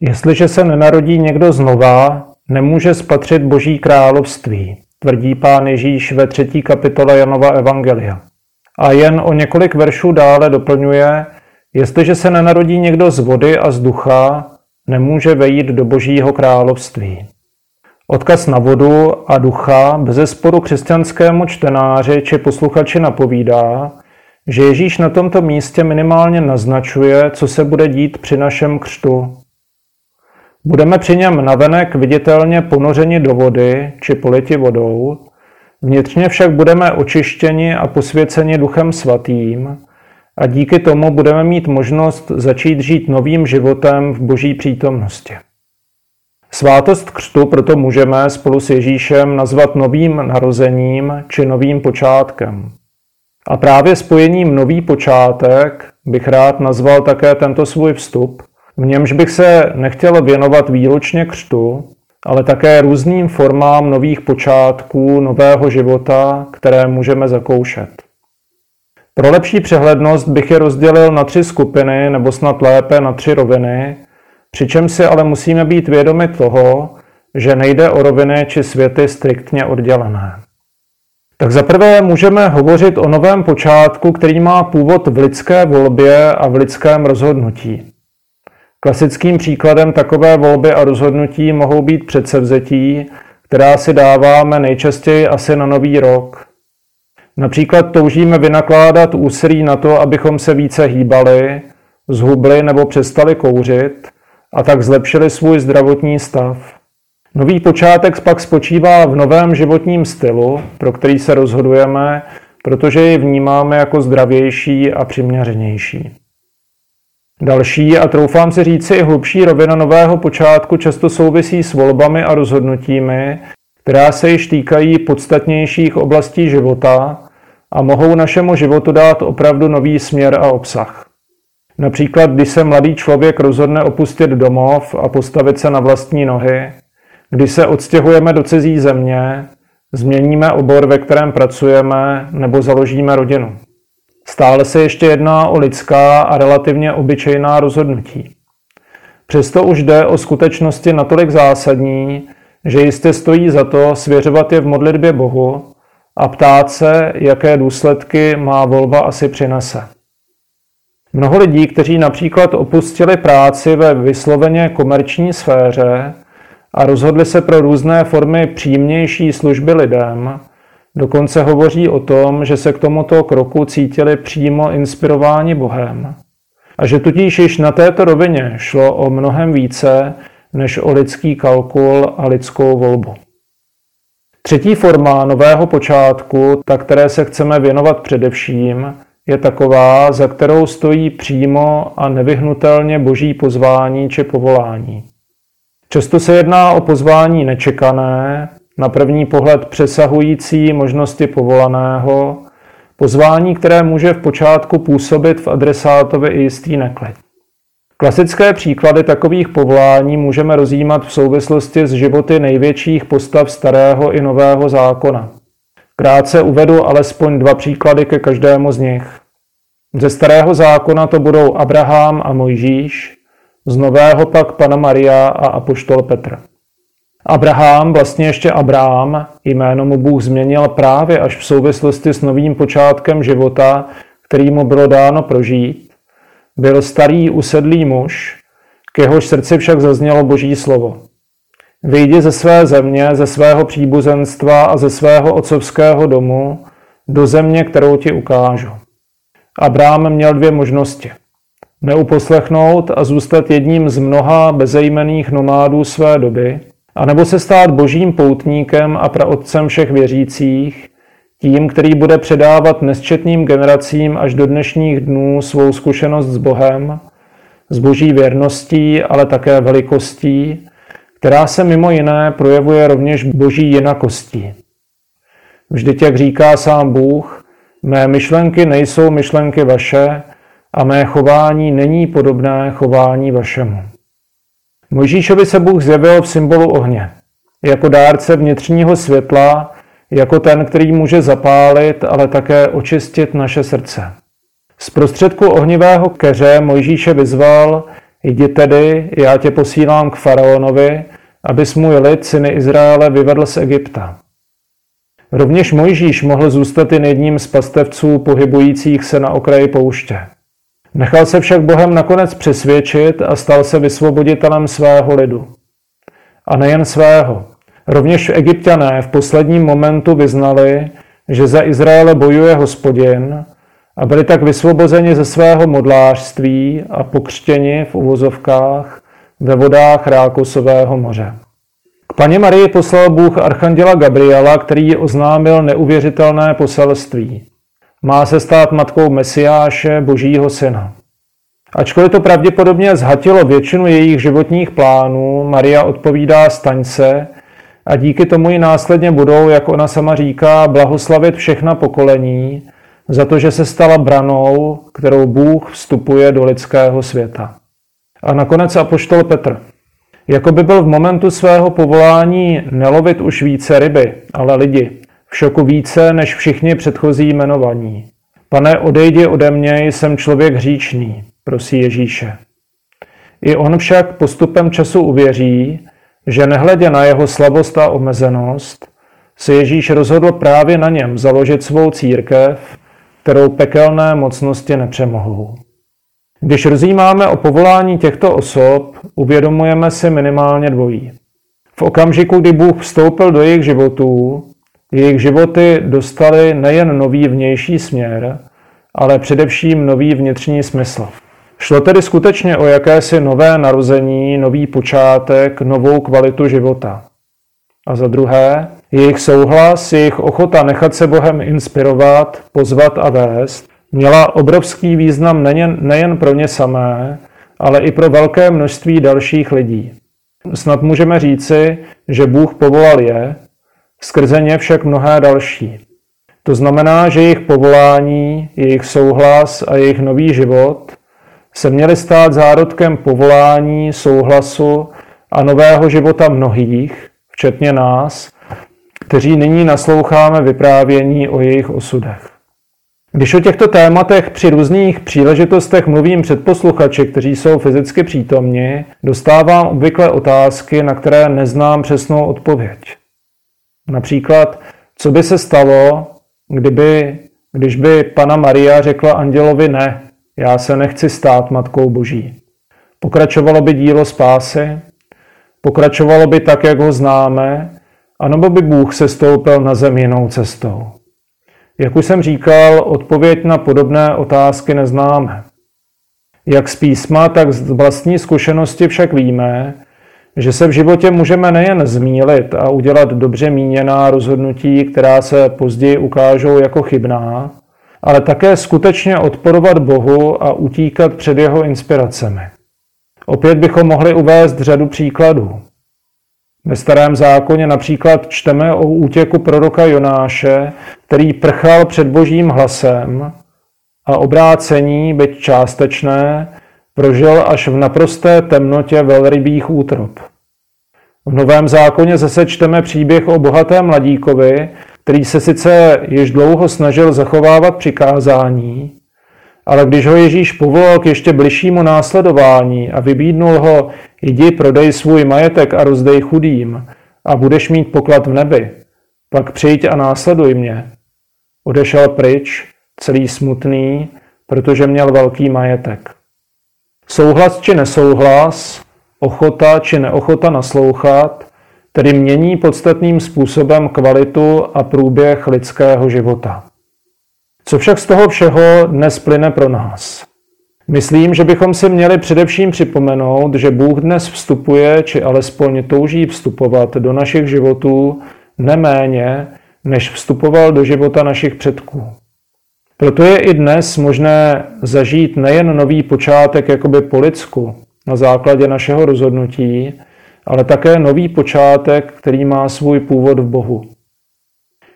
Jestliže se nenarodí někdo znova, nemůže spatřit Boží království, tvrdí pán Ježíš ve třetí kapitole Janova Evangelia. A jen o několik veršů dále doplňuje, jestliže se nenarodí někdo z vody a z ducha, nemůže vejít do Božího království. Odkaz na vodu a ducha bez sporu křesťanskému čtenáři či posluchači napovídá, že Ježíš na tomto místě minimálně naznačuje, co se bude dít při našem křtu. Budeme při něm navenek viditelně ponořeni do vody či politi vodou, vnitřně však budeme očištěni a posvěceni Duchem Svatým a díky tomu budeme mít možnost začít žít novým životem v Boží přítomnosti. Svátost křtu proto můžeme spolu s Ježíšem nazvat novým narozením či novým počátkem. A právě spojením nový počátek bych rád nazval také tento svůj vstup, v němž bych se nechtěl věnovat výlučně křtu, ale také různým formám nových počátků, nového života, které můžeme zakoušet. Pro lepší přehlednost bych je rozdělil na tři skupiny, nebo snad lépe na tři roviny, přičem si ale musíme být vědomi toho, že nejde o roviny či světy striktně oddělené. Tak zaprvé můžeme hovořit o novém počátku, který má původ v lidské volbě a v lidském rozhodnutí. Klasickým příkladem takové volby a rozhodnutí mohou být předsevzetí, která si dáváme nejčastěji asi na nový rok. Například toužíme vynakládat úsilí na to, abychom se více hýbali, zhubli nebo přestali kouřit a tak zlepšili svůj zdravotní stav. Nový počátek pak spočívá v novém životním stylu, pro který se rozhodujeme, protože ji vnímáme jako zdravější a přiměřenější. Další a troufám si říci i hlubší rovina nového počátku často souvisí s volbami a rozhodnutími, která se již týkají podstatnějších oblastí života a mohou našemu životu dát opravdu nový směr a obsah. Například, když se mladý člověk rozhodne opustit domov a postavit se na vlastní nohy, když se odstěhujeme do cizí země, změníme obor, ve kterém pracujeme, nebo založíme rodinu. Stále se ještě jedná o lidská a relativně obyčejná rozhodnutí. Přesto už jde o skutečnosti natolik zásadní, že jistě stojí za to svěřovat je v modlitbě Bohu a ptát se, jaké důsledky má volba asi přinese. Mnoho lidí, kteří například opustili práci ve vysloveně komerční sféře a rozhodli se pro různé formy přímější služby lidem, Dokonce hovoří o tom, že se k tomuto kroku cítili přímo inspirováni Bohem a že tudíž již na této rovině šlo o mnohem více než o lidský kalkul a lidskou volbu. Třetí forma nového počátku, ta které se chceme věnovat především, je taková, za kterou stojí přímo a nevyhnutelně boží pozvání či povolání. Často se jedná o pozvání nečekané, na první pohled přesahující možnosti povolaného, pozvání, které může v počátku působit v adresátovi i jistý neklid. Klasické příklady takových povolání můžeme rozjímat v souvislosti s životy největších postav starého i nového zákona. Krátce uvedu alespoň dva příklady ke každému z nich. Ze starého zákona to budou Abraham a Mojžíš, z nového pak Pana Maria a Apoštol Petr. Abraham, vlastně ještě Abraham, jméno mu Bůh změnil právě až v souvislosti s novým počátkem života, který mu bylo dáno prožít. Byl starý usedlý muž, k jehož srdci však zaznělo boží slovo. Vyjdi ze své země, ze svého příbuzenstva a ze svého otcovského domu do země, kterou ti ukážu. Abraham měl dvě možnosti. Neuposlechnout a zůstat jedním z mnoha bezejmených nomádů své doby – anebo se stát božím poutníkem a praotcem všech věřících, tím, který bude předávat nesčetným generacím až do dnešních dnů svou zkušenost s Bohem, s boží věrností, ale také velikostí, která se mimo jiné projevuje rovněž boží jinakostí. Vždyť, jak říká sám Bůh, mé myšlenky nejsou myšlenky vaše a mé chování není podobné chování vašemu. Mojžíšovi se Bůh zjevil v symbolu ohně, jako dárce vnitřního světla, jako ten, který může zapálit, ale také očistit naše srdce. Z prostředku ohnivého keře Mojžíše vyzval, Jdi tedy, já tě posílám k faraonovi, abys můj lid, syny Izraele, vyvedl z Egypta. Rovněž Mojžíš mohl zůstat jen jedním z pastevců pohybujících se na okraji pouště. Nechal se však Bohem nakonec přesvědčit a stal se vysvoboditelem svého lidu. A nejen svého. Rovněž egyptiané v posledním momentu vyznali, že za Izraele bojuje hospodin a byli tak vysvobozeni ze svého modlářství a pokřtěni v uvozovkách ve vodách Rákosového moře. K paně Marii poslal Bůh archanděla Gabriela, který oznámil neuvěřitelné poselství. Má se stát matkou Mesiáše, božího syna. Ačkoliv to pravděpodobně zhatilo většinu jejich životních plánů, Maria odpovídá staň se a díky tomu ji následně budou, jak ona sama říká, blahoslavit všechna pokolení za to, že se stala branou, kterou Bůh vstupuje do lidského světa. A nakonec apoštol Petr. Jako by byl v momentu svého povolání nelovit už více ryby, ale lidi, v šoku více než všichni předchozí jmenovaní. Pane, odejdi ode mě, jsem člověk hříčný, prosí Ježíše. I on však postupem času uvěří, že nehledě na jeho slabost a omezenost, se Ježíš rozhodl právě na něm založit svou církev, kterou pekelné mocnosti nepřemohou. Když rozjímáme o povolání těchto osob, uvědomujeme si minimálně dvojí. V okamžiku, kdy Bůh vstoupil do jejich životů, jejich životy dostaly nejen nový vnější směr, ale především nový vnitřní smysl. Šlo tedy skutečně o jakési nové narození, nový počátek, novou kvalitu života. A za druhé, jejich souhlas, jejich ochota nechat se Bohem inspirovat, pozvat a vést, měla obrovský význam nejen, nejen pro ně samé, ale i pro velké množství dalších lidí. Snad můžeme říci, že Bůh povolal je, skrze ně však mnohé další. To znamená, že jejich povolání, jejich souhlas a jejich nový život se měly stát zárodkem povolání, souhlasu a nového života mnohých, včetně nás, kteří nyní nasloucháme vyprávění o jejich osudech. Když o těchto tématech při různých příležitostech mluvím před posluchači, kteří jsou fyzicky přítomni, dostávám obvykle otázky, na které neznám přesnou odpověď. Například, co by se stalo, kdyby, když by pana Maria řekla andělovi ne, já se nechci stát Matkou Boží. Pokračovalo by dílo spásy, pokračovalo by tak, jak ho známe, anebo by Bůh se stoupil na zem jinou cestou. Jak už jsem říkal, odpověď na podobné otázky neznáme. Jak z písma, tak z vlastní zkušenosti však víme, že se v životě můžeme nejen zmílit a udělat dobře míněná rozhodnutí, která se později ukážou jako chybná, ale také skutečně odporovat Bohu a utíkat před jeho inspiracemi. Opět bychom mohli uvést řadu příkladů. Ve starém zákoně například čteme o útěku proroka Jonáše, který prchal před božím hlasem a obrácení, byť částečné, prožil až v naprosté temnotě velrybých útrop. V Novém zákoně zase čteme příběh o bohatém mladíkovi, který se sice již dlouho snažil zachovávat přikázání, ale když ho Ježíš povolal k ještě bližšímu následování a vybídnul ho, jdi, prodej svůj majetek a rozdej chudým a budeš mít poklad v nebi, pak přijď a následuj mě. Odešel pryč, celý smutný, protože měl velký majetek. Souhlas či nesouhlas, ochota či neochota naslouchat, tedy mění podstatným způsobem kvalitu a průběh lidského života. Co však z toho všeho dnes plyne pro nás? Myslím, že bychom si měli především připomenout, že Bůh dnes vstupuje, či alespoň touží vstupovat do našich životů neméně, než vstupoval do života našich předků. Proto je i dnes možné zažít nejen nový počátek jakoby po lidsku, na základě našeho rozhodnutí, ale také nový počátek, který má svůj původ v Bohu.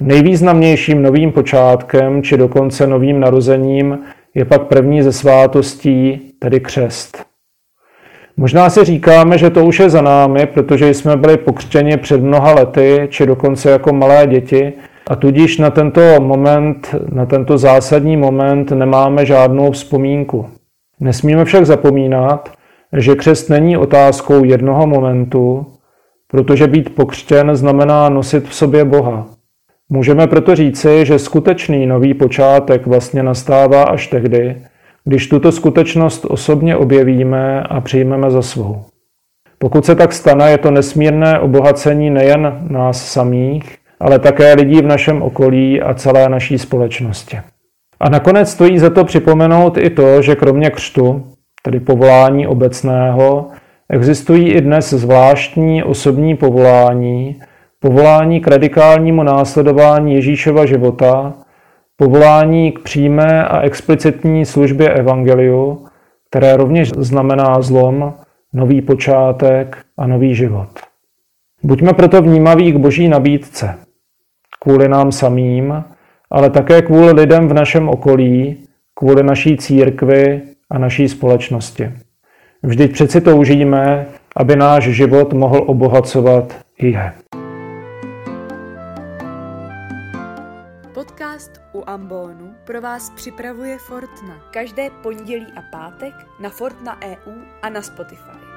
Nejvýznamnějším novým počátkem, či dokonce novým narozením, je pak první ze svátostí, tedy křest. Možná si říkáme, že to už je za námi, protože jsme byli pokřtěni před mnoha lety, či dokonce jako malé děti, a tudíž na tento moment, na tento zásadní moment nemáme žádnou vzpomínku. Nesmíme však zapomínat, že křest není otázkou jednoho momentu, protože být pokřtěn znamená nosit v sobě Boha. Můžeme proto říci, že skutečný nový počátek vlastně nastává až tehdy, když tuto skutečnost osobně objevíme a přijmeme za svou. Pokud se tak stane, je to nesmírné obohacení nejen nás samých, ale také lidí v našem okolí a celé naší společnosti. A nakonec stojí za to připomenout i to, že kromě křtu, tedy povolání obecného, existují i dnes zvláštní osobní povolání, povolání k radikálnímu následování Ježíšova života, povolání k přímé a explicitní službě evangeliu, které rovněž znamená zlom, nový počátek a nový život. Buďme proto vnímaví k boží nabídce, kvůli nám samým, ale také kvůli lidem v našem okolí, kvůli naší církvi a naší společnosti. Vždyť přeci toužíme, aby náš život mohl obohacovat je. Podcast u Ambonu pro vás připravuje Fortna. Každé pondělí a pátek na Fortna EU a na Spotify.